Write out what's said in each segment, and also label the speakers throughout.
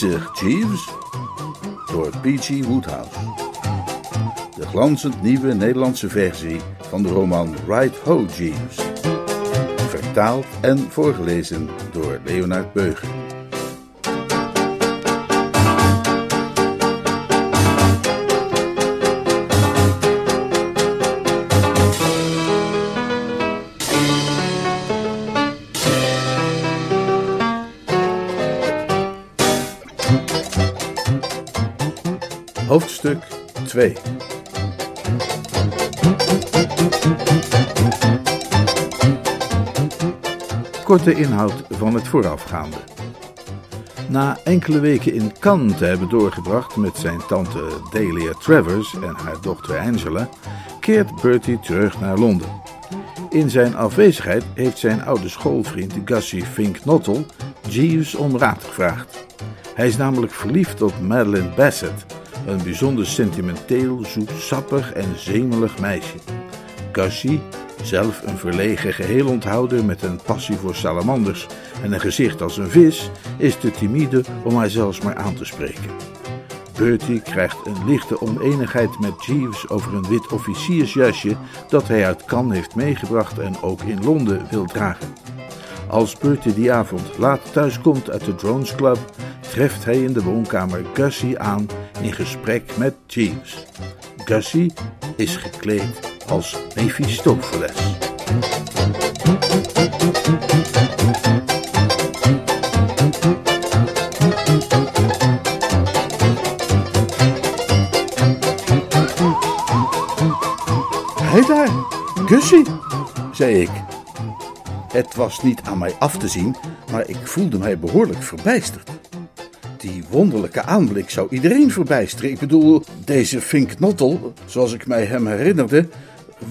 Speaker 1: Jeeves. Door P.G. Woodhouse. De glanzend nieuwe Nederlandse versie van de roman Right Ho, Jeeves. Vertaald en voorgelezen door Leonard Beuger. 2 Korte inhoud van het voorafgaande. Na enkele weken in Cannes te hebben doorgebracht met zijn tante Delia Travers en haar dochter Angela, keert Bertie terug naar Londen. In zijn afwezigheid heeft zijn oude schoolvriend Gussie Fink Nottel Jeeves om raad gevraagd. Hij is namelijk verliefd op Madeline Bassett, een bijzonder sentimenteel, zoetsappig en zemelig meisje. Gussie, zelf een verlegen geheelonthouder met een passie voor salamanders en een gezicht als een vis, is te timide om haar zelfs maar aan te spreken. Bertie krijgt een lichte oneenigheid met Jeeves over een wit officiersjasje dat hij uit Cannes heeft meegebracht en ook in Londen wil dragen. Als Bertie die avond laat thuiskomt uit de Drones Club, treft hij in de woonkamer Gussie aan in gesprek met Jeeves. Gussie is gekleed als Mephistopheles. Hij daar, Gussie, zei ik. Het was niet aan mij af te zien, maar ik voelde mij behoorlijk verbijsterd. Die wonderlijke aanblik zou iedereen verbijsteren. Ik bedoel, deze Fink Nottel, zoals ik mij hem herinnerde,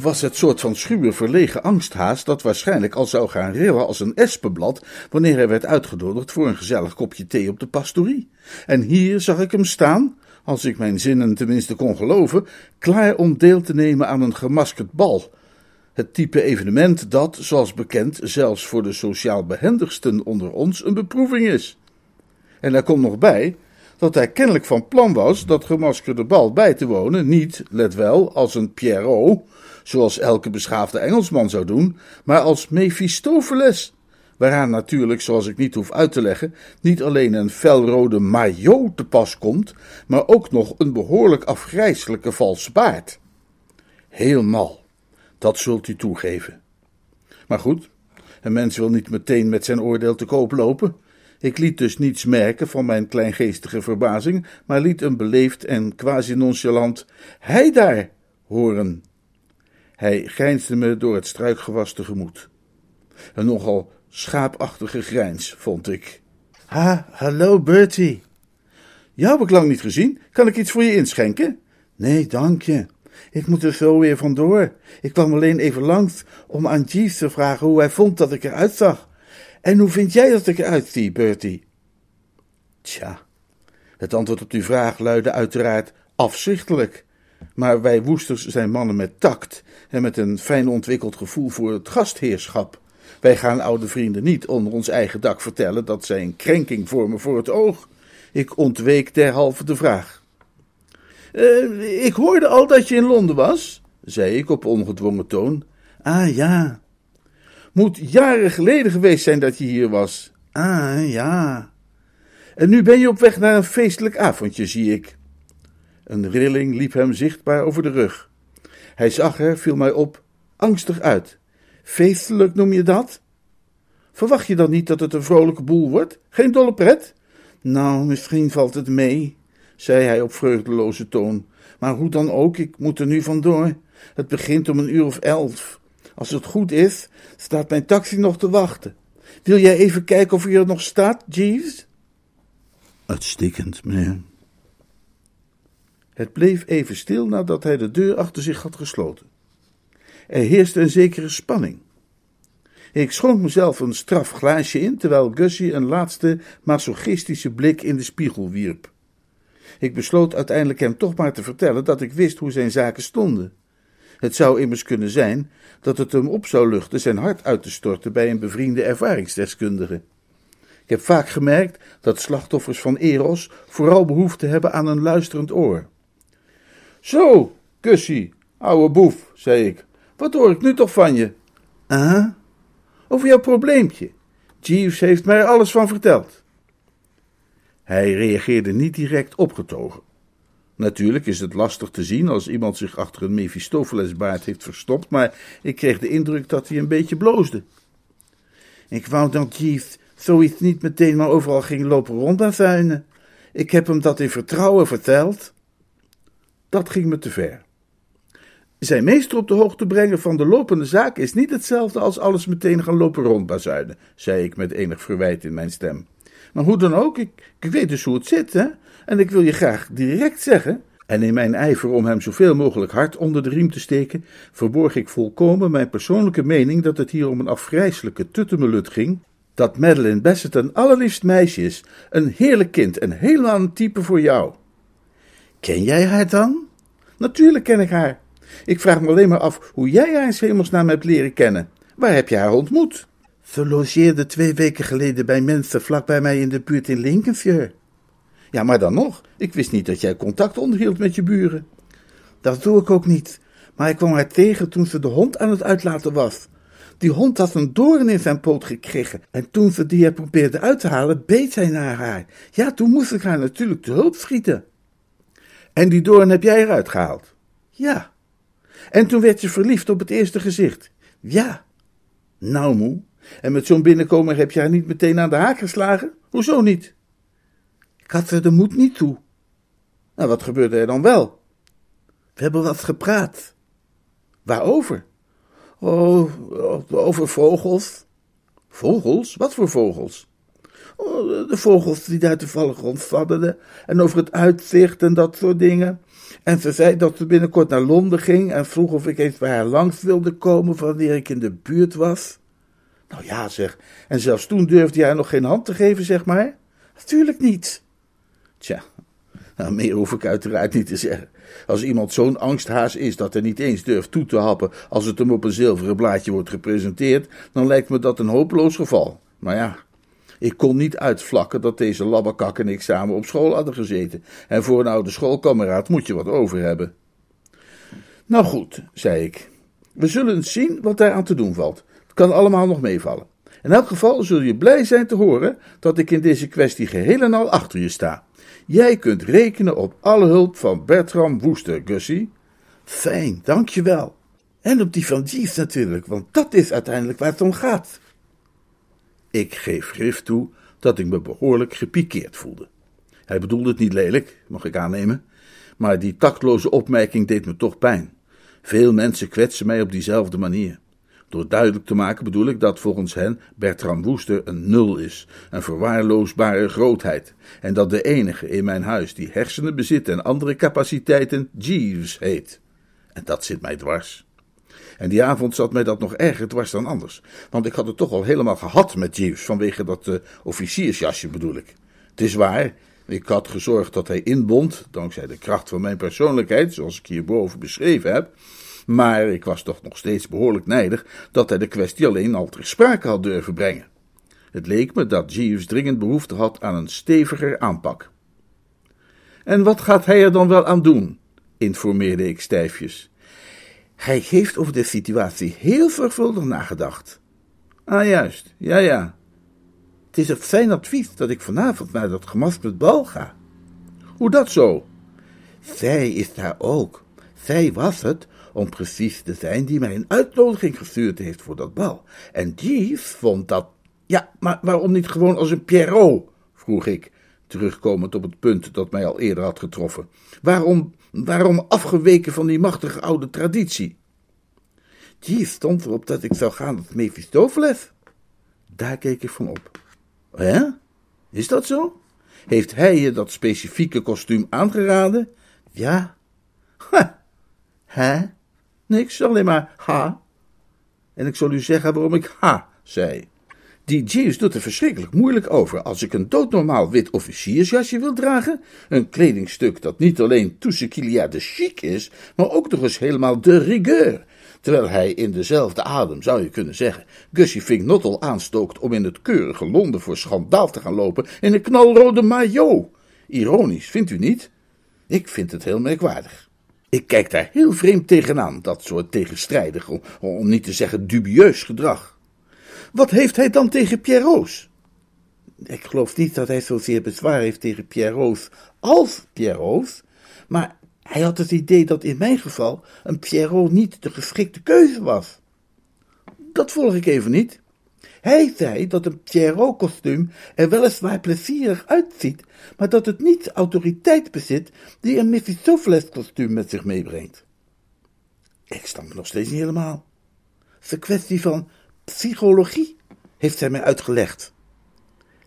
Speaker 1: was het soort van schuwe, verlegen angsthaas dat waarschijnlijk al zou gaan rillen als een espenblad wanneer hij werd uitgenodigd voor een gezellig kopje thee op de pastorie. En hier zag ik hem staan, als ik mijn zinnen tenminste kon geloven, klaar om deel te nemen aan een gemaskerd bal. Het type evenement dat, zoals bekend, zelfs voor de sociaal behendigsten onder ons een beproeving is. En daar komt nog bij dat hij kennelijk van plan was dat gemaskerde bal bij te wonen, niet, let wel, als een Pierrot, zoals elke beschaafde Engelsman zou doen, maar als Mephistopheles, waaraan natuurlijk, zoals ik niet hoef uit te leggen, niet alleen een felrode maillot te pas komt, maar ook nog een behoorlijk afgrijselijke valse baard. Heel dat zult u toegeven. Maar goed, een mens wil niet meteen met zijn oordeel te koop lopen. Ik liet dus niets merken van mijn kleingeestige verbazing, maar liet een beleefd en quasi-nonchalant hij daar horen. Hij grijnsde me door het struikgewas tegemoet. Een nogal schaapachtige grijns, vond ik. Ha, hallo Bertie. Jou heb ik lang niet gezien. Kan ik iets voor je inschenken? Nee, dank je. Ik moet er zo weer vandoor. Ik kwam alleen even langs om aan Jeeves te vragen hoe hij vond dat ik eruit zag. En hoe vind jij dat ik eruit zie, Bertie? Tja, het antwoord op die vraag luidde uiteraard afzichtelijk. Maar wij woesters zijn mannen met tact en met een fijn ontwikkeld gevoel voor het gastheerschap. Wij gaan oude vrienden niet onder ons eigen dak vertellen dat zij een krenking vormen voor het oog. Ik ontweek derhalve de vraag. Uh, ik hoorde al dat je in Londen was, zei ik op ongedwongen toon. Ah ja. Moet jaren geleden geweest zijn dat je hier was. Ah ja. En nu ben je op weg naar een feestelijk avondje, zie ik. Een rilling liep hem zichtbaar over de rug. Hij zag er, viel mij op, angstig uit. Feestelijk noem je dat? Verwacht je dan niet dat het een vrolijke boel wordt? Geen dolle pret? Nou, misschien valt het mee, zei hij op vreugdeloze toon. Maar hoe dan ook, ik moet er nu vandoor. Het begint om een uur of elf. Als het goed is, staat mijn taxi nog te wachten. Wil jij even kijken of hij er nog staat, Jeeves? Uitstekend, meneer. Het bleef even stil nadat hij de deur achter zich had gesloten. Er heerste een zekere spanning. Ik schonk mezelf een straf glaasje in, terwijl Gussie een laatste masochistische blik in de spiegel wierp. Ik besloot uiteindelijk hem toch maar te vertellen dat ik wist hoe zijn zaken stonden. Het zou immers kunnen zijn dat het hem op zou luchten zijn hart uit te storten bij een bevriende ervaringsdeskundige. Ik heb vaak gemerkt dat slachtoffers van Eros vooral behoefte hebben aan een luisterend oor. Zo, Gussie, ouwe boef, zei ik. Wat hoor ik nu toch van je? Ah, over jouw probleempje. Jeeves heeft mij er alles van verteld. Hij reageerde niet direct opgetogen. Natuurlijk is het lastig te zien als iemand zich achter een Mephistophelesbaard heeft verstopt, maar ik kreeg de indruk dat hij een beetje bloosde. Ik wou dat Jeeves zoiets niet meteen maar overal ging lopen rondbazuinen. Ik heb hem dat in vertrouwen verteld. Dat ging me te ver. Zijn meester op de hoogte brengen van de lopende zaak is niet hetzelfde als alles meteen gaan lopen rondbazuinen, zei ik met enig verwijt in mijn stem. Maar hoe dan ook, ik, ik weet dus hoe het zit, hè? En ik wil je graag direct zeggen. En in mijn ijver om hem zoveel mogelijk hard onder de riem te steken, verborg ik volkomen mijn persoonlijke mening dat het hier om een afgrijselijke tuttemelut ging. Dat Madeline Bassett een allerliefst meisje is, een heerlijk kind en helemaal een type voor jou. Ken jij haar dan? Natuurlijk ken ik haar. Ik vraag me alleen maar af hoe jij haar in hemelsnaam hebt leren kennen. Waar heb je haar ontmoet? Ze logeerde twee weken geleden bij mensen vlak bij mij in de buurt in Lincolnshire. Ja, maar dan nog. Ik wist niet dat jij contact onderhield met je buren. Dat doe ik ook niet. Maar ik kwam haar tegen toen ze de hond aan het uitlaten was. Die hond had een doorn in zijn poot gekregen. En toen ze die er probeerde uit te halen, beet hij naar haar. Ja, toen moest ik haar natuurlijk te hulp schieten. En die doorn heb jij eruit gehaald? Ja. En toen werd je verliefd op het eerste gezicht? Ja. Nou, moe. En met zo'n binnenkomer heb je haar niet meteen aan de haak geslagen? Hoezo niet? Ik had er de moed niet toe. Nou, wat gebeurde er dan wel? We hebben wat gepraat. Waarover? Oh, over vogels. Vogels? Wat voor vogels? Oh, de vogels die daar toevallig rondfladderden. En over het uitzicht en dat soort dingen. En ze zei dat ze binnenkort naar Londen ging en vroeg of ik eens bij haar langs wilde komen wanneer ik in de buurt was. Nou ja, zeg. En zelfs toen durfde jij nog geen hand te geven, zeg maar. Natuurlijk niet. Tja, nou, meer hoef ik uiteraard niet te zeggen. Als iemand zo'n angsthaas is dat hij niet eens durft toe te happen als het hem op een zilveren blaadje wordt gepresenteerd, dan lijkt me dat een hopeloos geval. Maar ja, ik kon niet uitvlakken dat deze labbekak en ik samen op school hadden gezeten. En voor een oude schoolkameraad moet je wat over hebben. Nou goed, zei ik. We zullen zien wat daar aan te doen valt. Het kan allemaal nog meevallen. In elk geval zul je blij zijn te horen dat ik in deze kwestie geheel en al achter je sta. Jij kunt rekenen op alle hulp van Bertram Woester, Gussie. Fijn, dankjewel. En op die van Jeeves natuurlijk, want dat is uiteindelijk waar het om gaat. Ik geef grif toe dat ik me behoorlijk gepikeerd voelde. Hij bedoelde het niet lelijk, mag ik aannemen, maar die taktloze opmerking deed me toch pijn. Veel mensen kwetsen mij op diezelfde manier. Door duidelijk te maken bedoel ik dat volgens hen Bertram Woester een nul is, een verwaarloosbare grootheid, en dat de enige in mijn huis die hersenen bezit en andere capaciteiten Jeeves heet. En dat zit mij dwars. En die avond zat mij dat nog erger dwars dan anders, want ik had het toch al helemaal gehad met Jeeves vanwege dat uh, officiersjasje bedoel ik. Het is waar, ik had gezorgd dat hij inbond, dankzij de kracht van mijn persoonlijkheid, zoals ik hierboven beschreven heb, maar ik was toch nog steeds behoorlijk nijdig dat hij de kwestie alleen al ter sprake had durven brengen. Het leek me dat Jeeves dringend behoefte had aan een steviger aanpak. En wat gaat hij er dan wel aan doen? informeerde ik stijfjes. Hij heeft over de situatie heel zorgvuldig nagedacht. Ah, juist, ja, ja. Het is op zijn advies dat ik vanavond naar dat gemaskerd bal ga. Hoe dat zo? Zij is daar ook. Zij was het om precies te zijn, die mij een uitnodiging gestuurd heeft voor dat bal. En Jeeves vond dat. Ja, maar waarom niet gewoon als een Pierrot? vroeg ik, terugkomend op het punt dat mij al eerder had getroffen. Waarom, waarom afgeweken van die machtige oude traditie? Jeeves stond erop dat ik zou gaan met Mephistopheles. Daar keek ik van op. Hè? Is dat zo? Heeft hij je dat specifieke kostuum aangeraden? Ja. Ha. Hè? Niks, alleen maar ha. En ik zal u zeggen waarom ik ha zei. Die Jeeves doet er verschrikkelijk moeilijk over als ik een doodnormaal wit officiersjasje wil dragen. Een kledingstuk dat niet alleen tout de chic is, maar ook nog eens helemaal de rigueur. Terwijl hij in dezelfde adem, zou je kunnen zeggen, Gussie Fink Nottel aanstookt om in het keurige Londen voor schandaal te gaan lopen in een knalrode maillot. Ironisch, vindt u niet? Ik vind het heel merkwaardig. Ik kijk daar heel vreemd tegenaan, dat soort tegenstrijdig, om niet te zeggen dubieus gedrag. Wat heeft hij dan tegen Pierre Roos? Ik geloof niet dat hij zozeer bezwaar heeft tegen Pierre Roos als Pierre Roos, maar hij had het idee dat in mijn geval een Pierrot niet de geschikte keuze was. Dat volg ik even niet. Hij zei dat een Pierrot-kostuum er weliswaar plezierig uitziet, maar dat het niet autoriteit bezit die een Mephistopheles-kostuum met zich meebrengt. Ik snap nog steeds niet helemaal. Het is een kwestie van psychologie, heeft hij mij uitgelegd.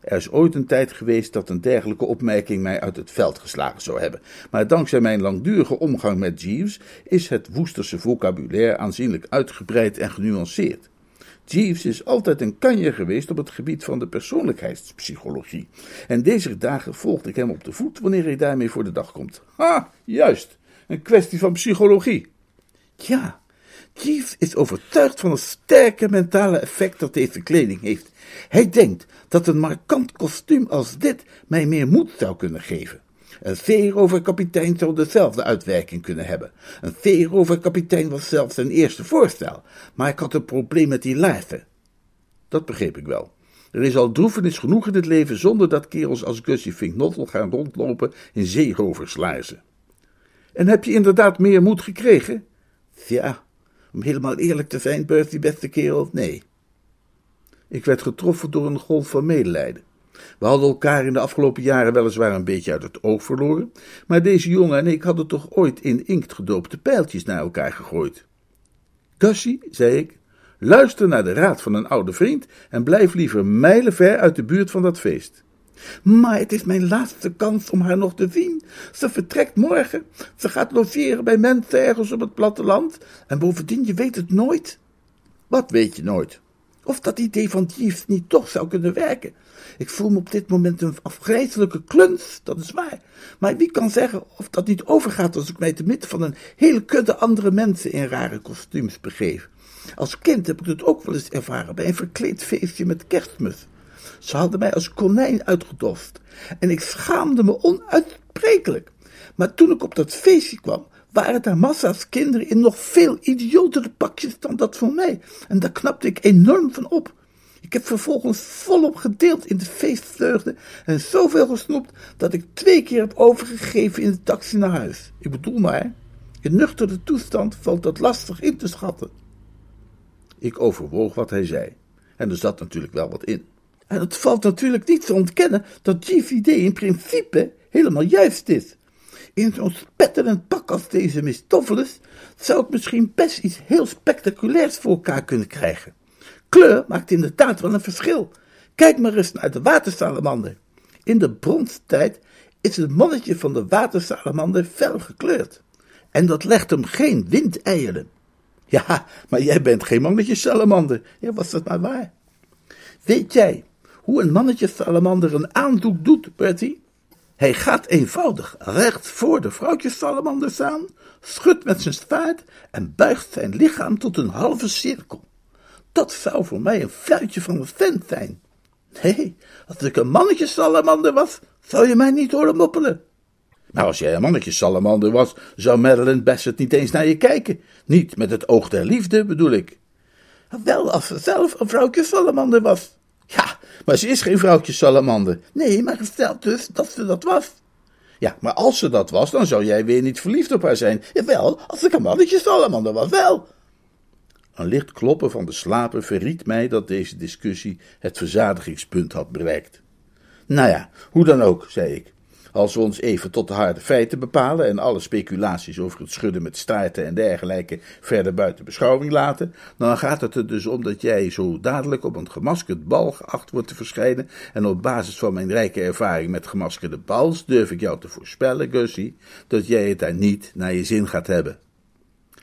Speaker 1: Er is ooit een tijd geweest dat een dergelijke opmerking mij uit het veld geslagen zou hebben, maar dankzij mijn langdurige omgang met Jeeves is het Woesterse vocabulaire aanzienlijk uitgebreid en genuanceerd. Jeeves is altijd een kanje geweest op het gebied van de persoonlijkheidspsychologie. En deze dagen volgde ik hem op de voet wanneer hij daarmee voor de dag komt. Ha, juist, een kwestie van psychologie. Ja, Jeeves is overtuigd van het sterke mentale effect dat deze kleding heeft. Hij denkt dat een markant kostuum als dit mij meer moed zou kunnen geven. Een veeroverkapitein zou dezelfde uitwerking kunnen hebben. Een veeroverkapitein was zelfs zijn eerste voorstel, maar ik had een probleem met die laarzen. Dat begreep ik wel. Er is al droefenis genoeg in het leven zonder dat kerels als Gussie Fink Nottel gaan rondlopen in zeeroverslaarzen. En heb je inderdaad meer moed gekregen? Ja, om helemaal eerlijk te zijn, Bertie, beste kerel, nee. Ik werd getroffen door een golf van medelijden. We hadden elkaar in de afgelopen jaren weliswaar een beetje uit het oog verloren, maar deze jongen en ik hadden toch ooit in inkt gedoopte pijltjes naar elkaar gegooid. Gussie, zei ik, luister naar de raad van een oude vriend en blijf liever mijlenver uit de buurt van dat feest. Maar het is mijn laatste kans om haar nog te zien. Ze vertrekt morgen. Ze gaat logeren bij mensen ergens op het platteland. En bovendien, je weet het nooit. Wat weet je nooit? Of dat idee van Jeeves niet toch zou kunnen werken. Ik voel me op dit moment een afgrijzelijke kluns, dat is waar. Maar wie kan zeggen of dat niet overgaat als ik mij te midden van een hele kudde andere mensen in rare kostuums begeef. Als kind heb ik het ook wel eens ervaren bij een verkleed feestje met kerstmis. Ze hadden mij als konijn uitgedoft en ik schaamde me onuitsprekelijk. Maar toen ik op dat feestje kwam, waren daar massa's kinderen in nog veel idiotere pakjes dan dat van mij. En daar knapte ik enorm van op. Ik heb vervolgens volop gedeeld in de feestvreugde en zoveel gesnoept dat ik twee keer heb overgegeven in de taxi naar huis. Ik bedoel maar, in nuchtere toestand valt dat lastig in te schatten. Ik overwoog wat hij zei. En er zat natuurlijk wel wat in. En het valt natuurlijk niet te ontkennen dat GVD in principe helemaal juist is. In zo'n spetterend pak als deze Mistopheles zou ik misschien best iets heel spectaculairs voor elkaar kunnen krijgen. Kleur maakt inderdaad wel een verschil. Kijk maar eens naar de watersalamander. In de bronstijd is het mannetje van de watersalamander fel gekleurd. En dat legt hem geen windeieren. Ja, maar jij bent geen mannetje salamander. Ja, was dat maar waar. Weet jij hoe een mannetje salamander een aandoek doet, Bertie? Hij gaat eenvoudig recht voor de vrouwtje salamander staan, schudt met zijn staart en buigt zijn lichaam tot een halve cirkel. Dat zou voor mij een fluitje van een vent zijn. Nee, als ik een mannetje salamander was, zou je mij niet horen moppelen. Maar als jij een mannetje salamander was, zou Madeline Bassett niet eens naar je kijken. Niet met het oog der liefde, bedoel ik. Wel, als ze zelf een vrouwtje salamander was. Maar ze is geen vrouwtje salamander. Nee, maar gesteld dus dat ze dat was. Ja, maar als ze dat was, dan zou jij weer niet verliefd op haar zijn. Jawel, als ik een mannetje salamander was, wel. Een licht kloppen van de slapen verriet mij dat deze discussie het verzadigingspunt had bereikt. Nou ja, hoe dan ook, zei ik. Als we ons even tot de harde feiten bepalen en alle speculaties over het schudden met staarten en dergelijke verder buiten beschouwing laten, dan gaat het er dus om dat jij zo dadelijk op een gemaskerd bal geacht wordt te verschijnen. En op basis van mijn rijke ervaring met gemaskerde bals durf ik jou te voorspellen, Gussie, dat jij het daar niet naar je zin gaat hebben.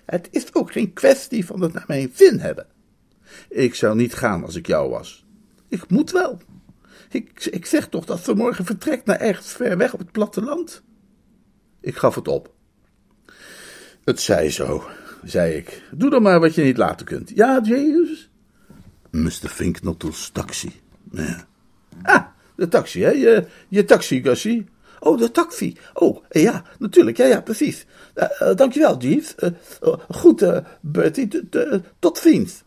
Speaker 1: Het is ook geen kwestie van het naar mijn zin hebben. Ik zou niet gaan als ik jou was. Ik moet wel. Ik, ik zeg toch dat ze morgen vertrekt naar ergens ver weg op het platteland? Ik gaf het op. Het zij zo, zei ik. Doe dan maar wat je niet laten kunt. Ja, James? Mr. Finknottle's taxi. Ja. Ah, de taxi, hè? Je, je taxi, Gussie. Oh, de taxi. Oh, ja, natuurlijk. Ja, ja, precies. Uh, uh, dankjewel, Jeeves. Uh, goed, Bertie. Tot ziens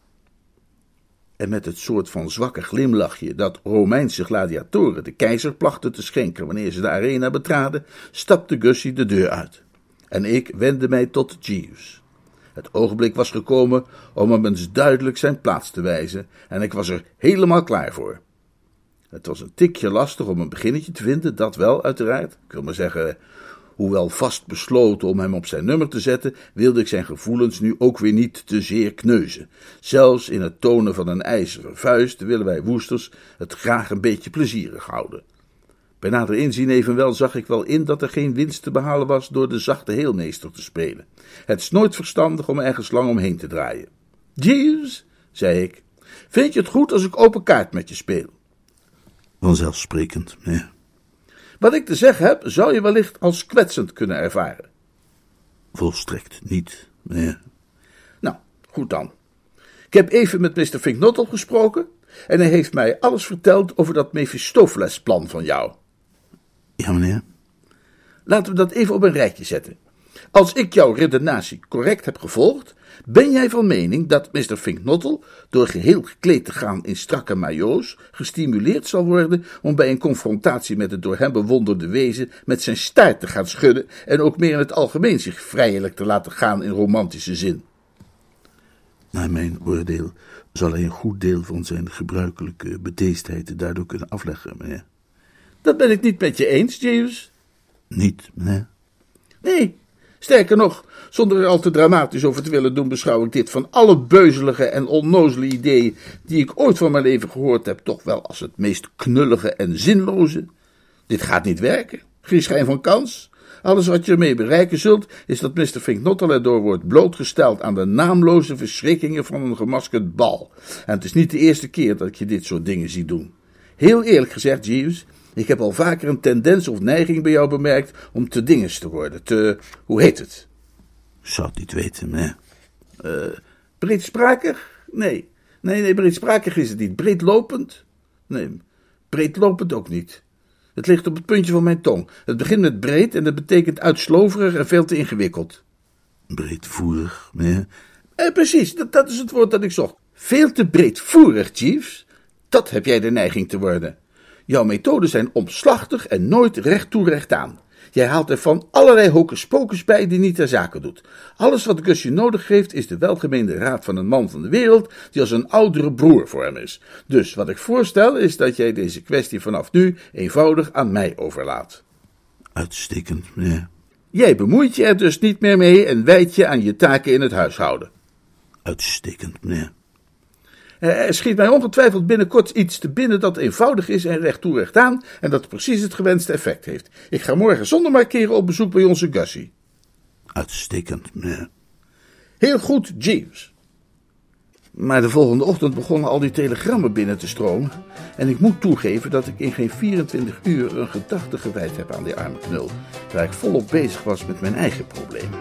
Speaker 1: en met het soort van zwakke glimlachje dat Romeinse gladiatoren de keizer plachten te schenken wanneer ze de arena betraden, stapte Gussie de deur uit. En ik wendde mij tot Jeeves. Het ogenblik was gekomen om hem eens duidelijk zijn plaats te wijzen, en ik was er helemaal klaar voor. Het was een tikje lastig om een beginnetje te vinden, dat wel uiteraard. Ik wil maar zeggen, Hoewel vast besloten om hem op zijn nummer te zetten, wilde ik zijn gevoelens nu ook weer niet te zeer kneuzen. Zelfs in het tonen van een ijzeren vuist willen wij woesters het graag een beetje plezierig houden. Bij nader inzien evenwel zag ik wel in dat er geen winst te behalen was door de zachte heelmeester te spelen. Het is nooit verstandig om ergens lang omheen te draaien. Jeeves, zei ik, vind je het goed als ik open kaart met je speel? Vanzelfsprekend, ja. Wat ik te zeggen heb, zou je wellicht als kwetsend kunnen ervaren. Volstrekt niet, meneer. Nou, goed dan. Ik heb even met Mr. Finknottel gesproken en hij heeft mij alles verteld over dat Mephistopheles-plan van jou. Ja, meneer. Laten we dat even op een rijtje zetten. Als ik jouw redenatie correct heb gevolgd, ben jij van mening dat Mr. Finknottel, door geheel gekleed te gaan in strakke majo's, gestimuleerd zal worden om bij een confrontatie met het door hem bewonderde wezen met zijn staart te gaan schudden en ook meer in het algemeen zich vrijelijk te laten gaan in romantische zin? Naar mijn oordeel zal hij een goed deel van zijn gebruikelijke bedeesdheid daardoor kunnen afleggen, meneer. Dat ben ik niet met je eens, James. Niet, meneer? Nee, sterker nog, zonder er al te dramatisch over te willen doen, beschouw ik dit van alle beuzelige en onnozele ideeën die ik ooit van mijn leven gehoord heb, toch wel als het meest knullige en zinloze. Dit gaat niet werken. Geen schijn van kans. Alles wat je ermee bereiken zult, is dat Mr. Finknottel erdoor wordt blootgesteld aan de naamloze verschrikkingen van een gemaskerd bal. En het is niet de eerste keer dat ik je dit soort dingen zie doen. Heel eerlijk gezegd, Jeeves, ik heb al vaker een tendens of neiging bij jou bemerkt om te dinges te worden. Te, hoe heet het? zou het niet weten, hè? Uh, breedsprakig? Nee. Nee, nee, breedsprakig is het niet. Breedlopend? Nee, breedlopend ook niet. Het ligt op het puntje van mijn tong. Het begint met breed en dat betekent uitsloverig en veel te ingewikkeld. Breedvoerig, nee. Eh, precies, dat, dat is het woord dat ik zocht. Veel te breedvoerig, Chiefs. Dat heb jij de neiging te worden. Jouw methoden zijn omslachtig en nooit recht toe recht aan. Jij haalt er van allerlei hocus bij die niet ter zake doet. Alles wat Gusje nodig heeft is de welgemeende raad van een man van de wereld die als een oudere broer voor hem is. Dus wat ik voorstel is dat jij deze kwestie vanaf nu eenvoudig aan mij overlaat. Uitstekend, meneer. Jij bemoeit je er dus niet meer mee en wijdt je aan je taken in het huishouden. Uitstekend, meneer. Eh, er schiet mij ongetwijfeld binnenkort iets te binnen dat eenvoudig is en recht toe recht aan en dat precies het gewenste effect heeft. Ik ga morgen zonder markeren op bezoek bij onze Gussie. Uitstekend, meneer. Heel goed, James. Maar de volgende ochtend begonnen al die telegrammen binnen te stromen. En ik moet toegeven dat ik in geen 24 uur een gedachte gewijd heb aan die arme knul. Waar ik volop bezig was met mijn eigen problemen.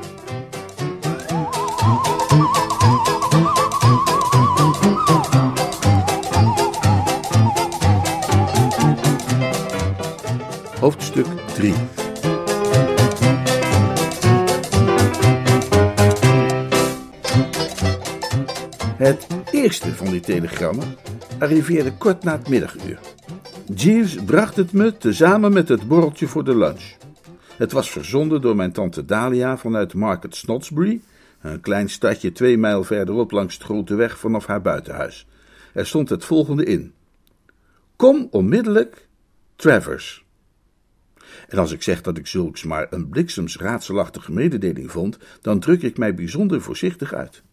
Speaker 1: Hoofdstuk 3 Het eerste van die telegrammen arriveerde kort na het middaguur. Jeeves bracht het me tezamen met het borreltje voor de lunch. Het was verzonden door mijn tante Dalia vanuit Market Snodsbury, een klein stadje twee mijl verderop langs de grote weg vanaf haar buitenhuis. Er stond het volgende in: Kom onmiddellijk, Travers. En als ik zeg dat ik zulks maar een bliksemsraadselachtige mededeling vond, dan druk ik mij bijzonder voorzichtig uit.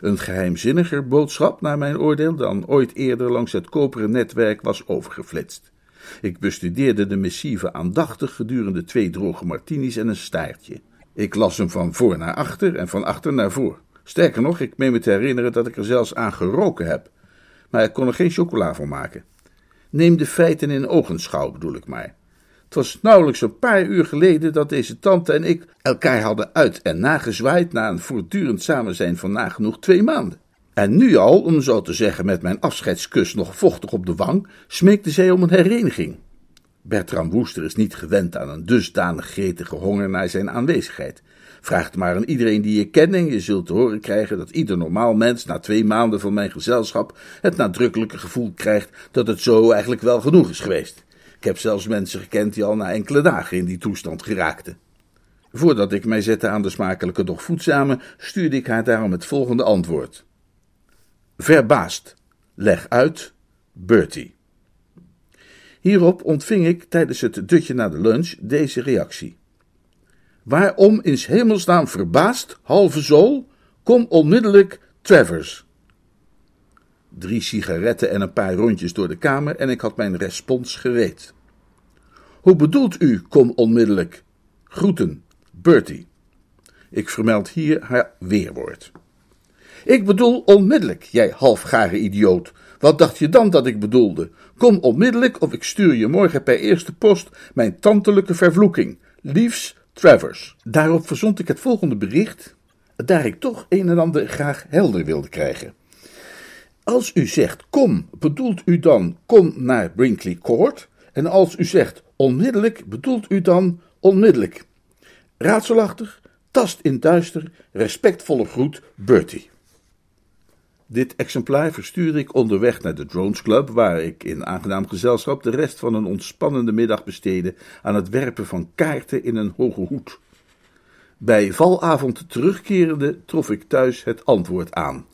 Speaker 1: Een geheimzinniger boodschap, naar mijn oordeel, dan ooit eerder langs het koperen netwerk was overgeflitst. Ik bestudeerde de missieve aandachtig gedurende twee droge martinis en een staartje. Ik las hem van voor naar achter en van achter naar voor. Sterker nog, ik meen me te herinneren dat ik er zelfs aan geroken heb. Maar ik kon er geen chocola van maken. Neem de feiten in ogenschouw, bedoel ik maar. Het was nauwelijks een paar uur geleden dat deze tante en ik elkaar hadden uit en nagezwaaid na een voortdurend samenzijn van nagenoeg twee maanden. En nu al, om zo te zeggen met mijn afscheidskus nog vochtig op de wang, smeekte zij om een hereniging. Bertram Woester is niet gewend aan een dusdanig gretige honger naar zijn aanwezigheid. Vraag het maar aan iedereen die je kent en je zult te horen krijgen dat ieder normaal mens na twee maanden van mijn gezelschap het nadrukkelijke gevoel krijgt dat het zo eigenlijk wel genoeg is geweest. Ik heb zelfs mensen gekend die al na enkele dagen in die toestand geraakten. Voordat ik mij zette aan de smakelijke doch voedzame, stuurde ik haar daarom het volgende antwoord. Verbaasd. Leg uit. Bertie. Hierop ontving ik tijdens het dutje na de lunch deze reactie. Waarom in hemelsnaam verbaasd, halve zool? Kom onmiddellijk, Travers. Drie sigaretten en een paar rondjes door de kamer en ik had mijn respons gereed. Hoe bedoelt u, kom onmiddellijk? Groeten, Bertie. Ik vermeld hier haar weerwoord. Ik bedoel onmiddellijk, jij halfgare idioot. Wat dacht je dan dat ik bedoelde? Kom onmiddellijk of ik stuur je morgen per eerste post mijn tantelijke vervloeking. Liefs, Travers. Daarop verzond ik het volgende bericht, daar ik toch een en ander graag helder wilde krijgen. Als u zegt kom, bedoelt u dan kom naar Brinkley Court? En als u zegt onmiddellijk, bedoelt u dan onmiddellijk? Raadselachtig, tast in duister, respectvolle groet, Bertie. Dit exemplaar verstuurde ik onderweg naar de Drones Club, waar ik in aangenaam gezelschap de rest van een ontspannende middag besteedde aan het werpen van kaarten in een hoge hoed. Bij valavond terugkerende trof ik thuis het antwoord aan.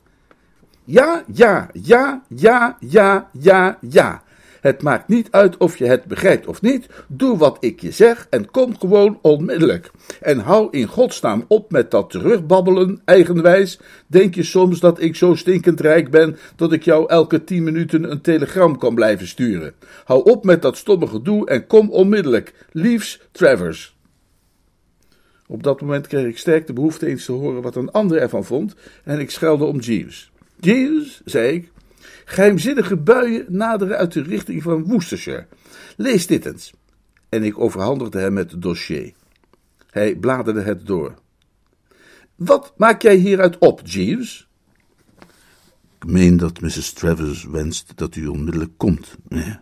Speaker 1: Ja, ja, ja, ja, ja, ja, ja. Het maakt niet uit of je het begrijpt of niet. Doe wat ik je zeg en kom gewoon onmiddellijk. En hou in godsnaam op met dat terugbabbelen, eigenwijs. Denk je soms dat ik zo stinkend rijk ben dat ik jou elke tien minuten een telegram kan blijven sturen? Hou op met dat stomme gedoe en kom onmiddellijk. Liefs, Travers. Op dat moment kreeg ik sterk de behoefte eens te horen wat een ander ervan vond en ik schelde om Jeeves. Jeeves, zei ik, Geheimzinnige buien naderen uit de richting van Worcestershire. Lees dit eens. En ik overhandigde hem het dossier. Hij bladerde het door. Wat maak jij hieruit op, Jeeves?
Speaker 2: Ik meen dat Mrs. Travers wenst dat u onmiddellijk komt, meneer.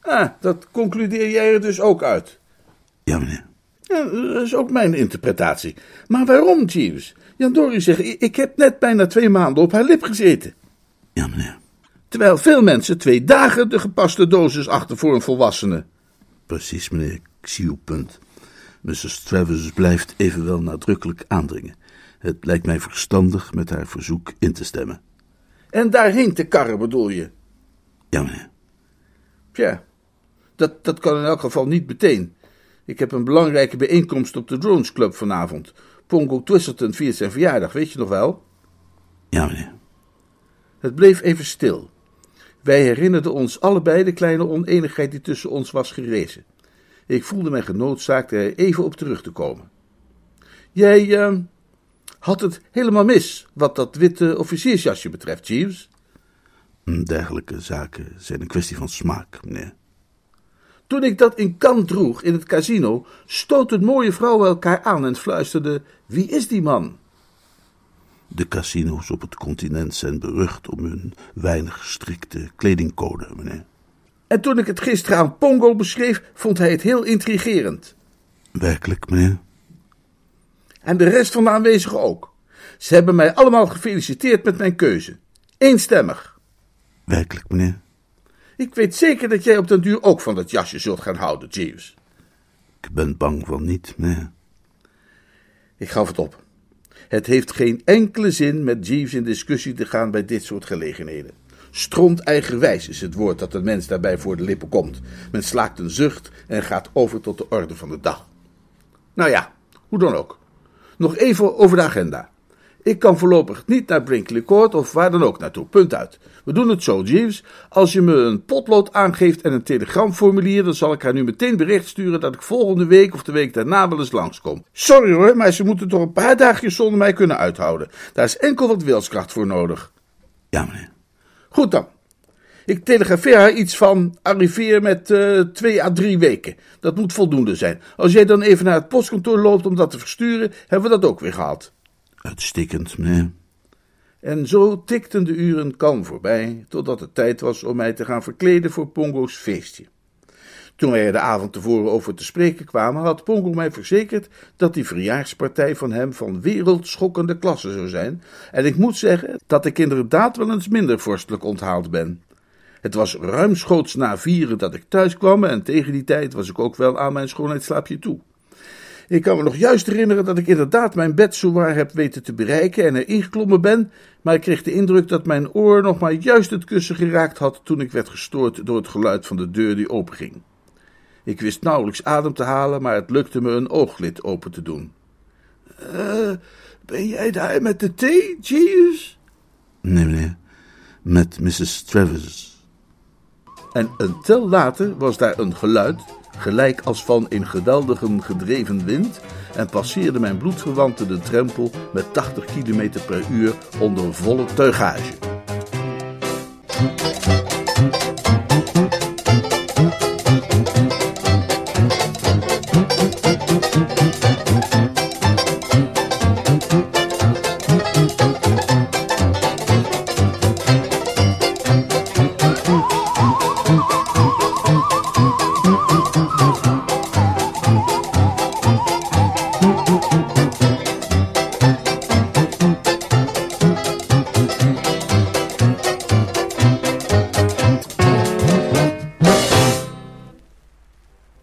Speaker 1: Ah, dat concludeer jij er dus ook uit?
Speaker 2: Ja, meneer.
Speaker 1: Ja, dat is ook mijn interpretatie. Maar waarom, Jeeves? Jan Dory zegt, ik heb net bijna twee maanden op haar lip gezeten.
Speaker 2: Ja, meneer
Speaker 1: terwijl veel mensen twee dagen de gepaste dosis achter voor een volwassene.
Speaker 2: Precies, meneer, ik zie uw punt. Mrs. Travers blijft evenwel nadrukkelijk aandringen. Het lijkt mij verstandig met haar verzoek in te stemmen.
Speaker 1: En daarheen te karren, bedoel je?
Speaker 2: Ja, meneer.
Speaker 1: Tja, dat, dat kan in elk geval niet meteen. Ik heb een belangrijke bijeenkomst op de Drones Club vanavond. Pongo Twisselton viert zijn verjaardag, weet je nog wel?
Speaker 2: Ja, meneer.
Speaker 1: Het bleef even stil. Wij herinnerden ons allebei de kleine oneenigheid die tussen ons was gerezen. Ik voelde mij genoodzaakt er even op terug te komen. Jij uh, had het helemaal mis wat dat witte officiersjasje betreft, Jeeves.
Speaker 2: Dergelijke zaken zijn een kwestie van smaak, meneer.
Speaker 1: Toen ik dat in kant droeg in het casino, stoten mooie vrouwen elkaar aan en fluisterden: Wie is die man?
Speaker 2: De casino's op het continent zijn berucht om hun weinig strikte kledingcode, meneer.
Speaker 1: En toen ik het gisteren aan Pongo beschreef, vond hij het heel intrigerend.
Speaker 2: Werkelijk, meneer?
Speaker 1: En de rest van de aanwezigen ook. Ze hebben mij allemaal gefeliciteerd met mijn keuze. Eenstemmig.
Speaker 2: Werkelijk, meneer?
Speaker 1: Ik weet zeker dat jij op den duur ook van dat jasje zult gaan houden, Jeeves.
Speaker 2: Ik ben bang van niet, meneer.
Speaker 1: Ik gaf het op. Het heeft geen enkele zin met Jeeves in discussie te gaan bij dit soort gelegenheden. Stronteigerwijs is het woord dat een mens daarbij voor de lippen komt. Men slaakt een zucht en gaat over tot de orde van de dag. Nou ja, hoe dan ook. Nog even over de agenda. Ik kan voorlopig niet naar Brinkley Court of waar dan ook naartoe. Punt uit. We doen het zo, Jeeves. Als je me een potlood aangeeft en een telegramformulier, dan zal ik haar nu meteen bericht sturen dat ik volgende week of de week daarna wel eens langskom. Sorry hoor, maar ze moeten toch een paar dagjes zonder mij kunnen uithouden. Daar is enkel wat wilskracht voor nodig.
Speaker 2: Ja, meneer.
Speaker 1: Goed dan. Ik telegrafeer haar iets van arriveer met uh, twee à drie weken. Dat moet voldoende zijn. Als jij dan even naar het postkantoor loopt om dat te versturen, hebben we dat ook weer gehad.
Speaker 2: Uitstekend, meneer.
Speaker 1: En zo tikten de uren kalm voorbij, totdat het tijd was om mij te gaan verkleden voor Pongo's feestje. Toen wij er de avond tevoren over te spreken kwamen, had Pongo mij verzekerd dat die verjaarspartij van hem van wereldschokkende klasse zou zijn, en ik moet zeggen dat ik inderdaad wel eens minder vorstelijk onthaald ben. Het was ruimschoots na vieren dat ik thuis kwam, en tegen die tijd was ik ook wel aan mijn schoonheidsslaapje toe. Ik kan me nog juist herinneren dat ik inderdaad mijn bed zowaar heb weten te bereiken en er ingeklommen ben, maar ik kreeg de indruk dat mijn oor nog maar juist het kussen geraakt had toen ik werd gestoord door het geluid van de deur die openging. Ik wist nauwelijks adem te halen, maar het lukte me een ooglid open te doen. Uh, ben jij daar met de thee, Jeeves?
Speaker 2: Nee, meneer. Met Mrs. Travis.
Speaker 1: En een tel later was daar een geluid gelijk als van in geweldigen gedreven wind, en passeerde mijn bloedverwante de drempel met 80 km per uur onder volle teugage.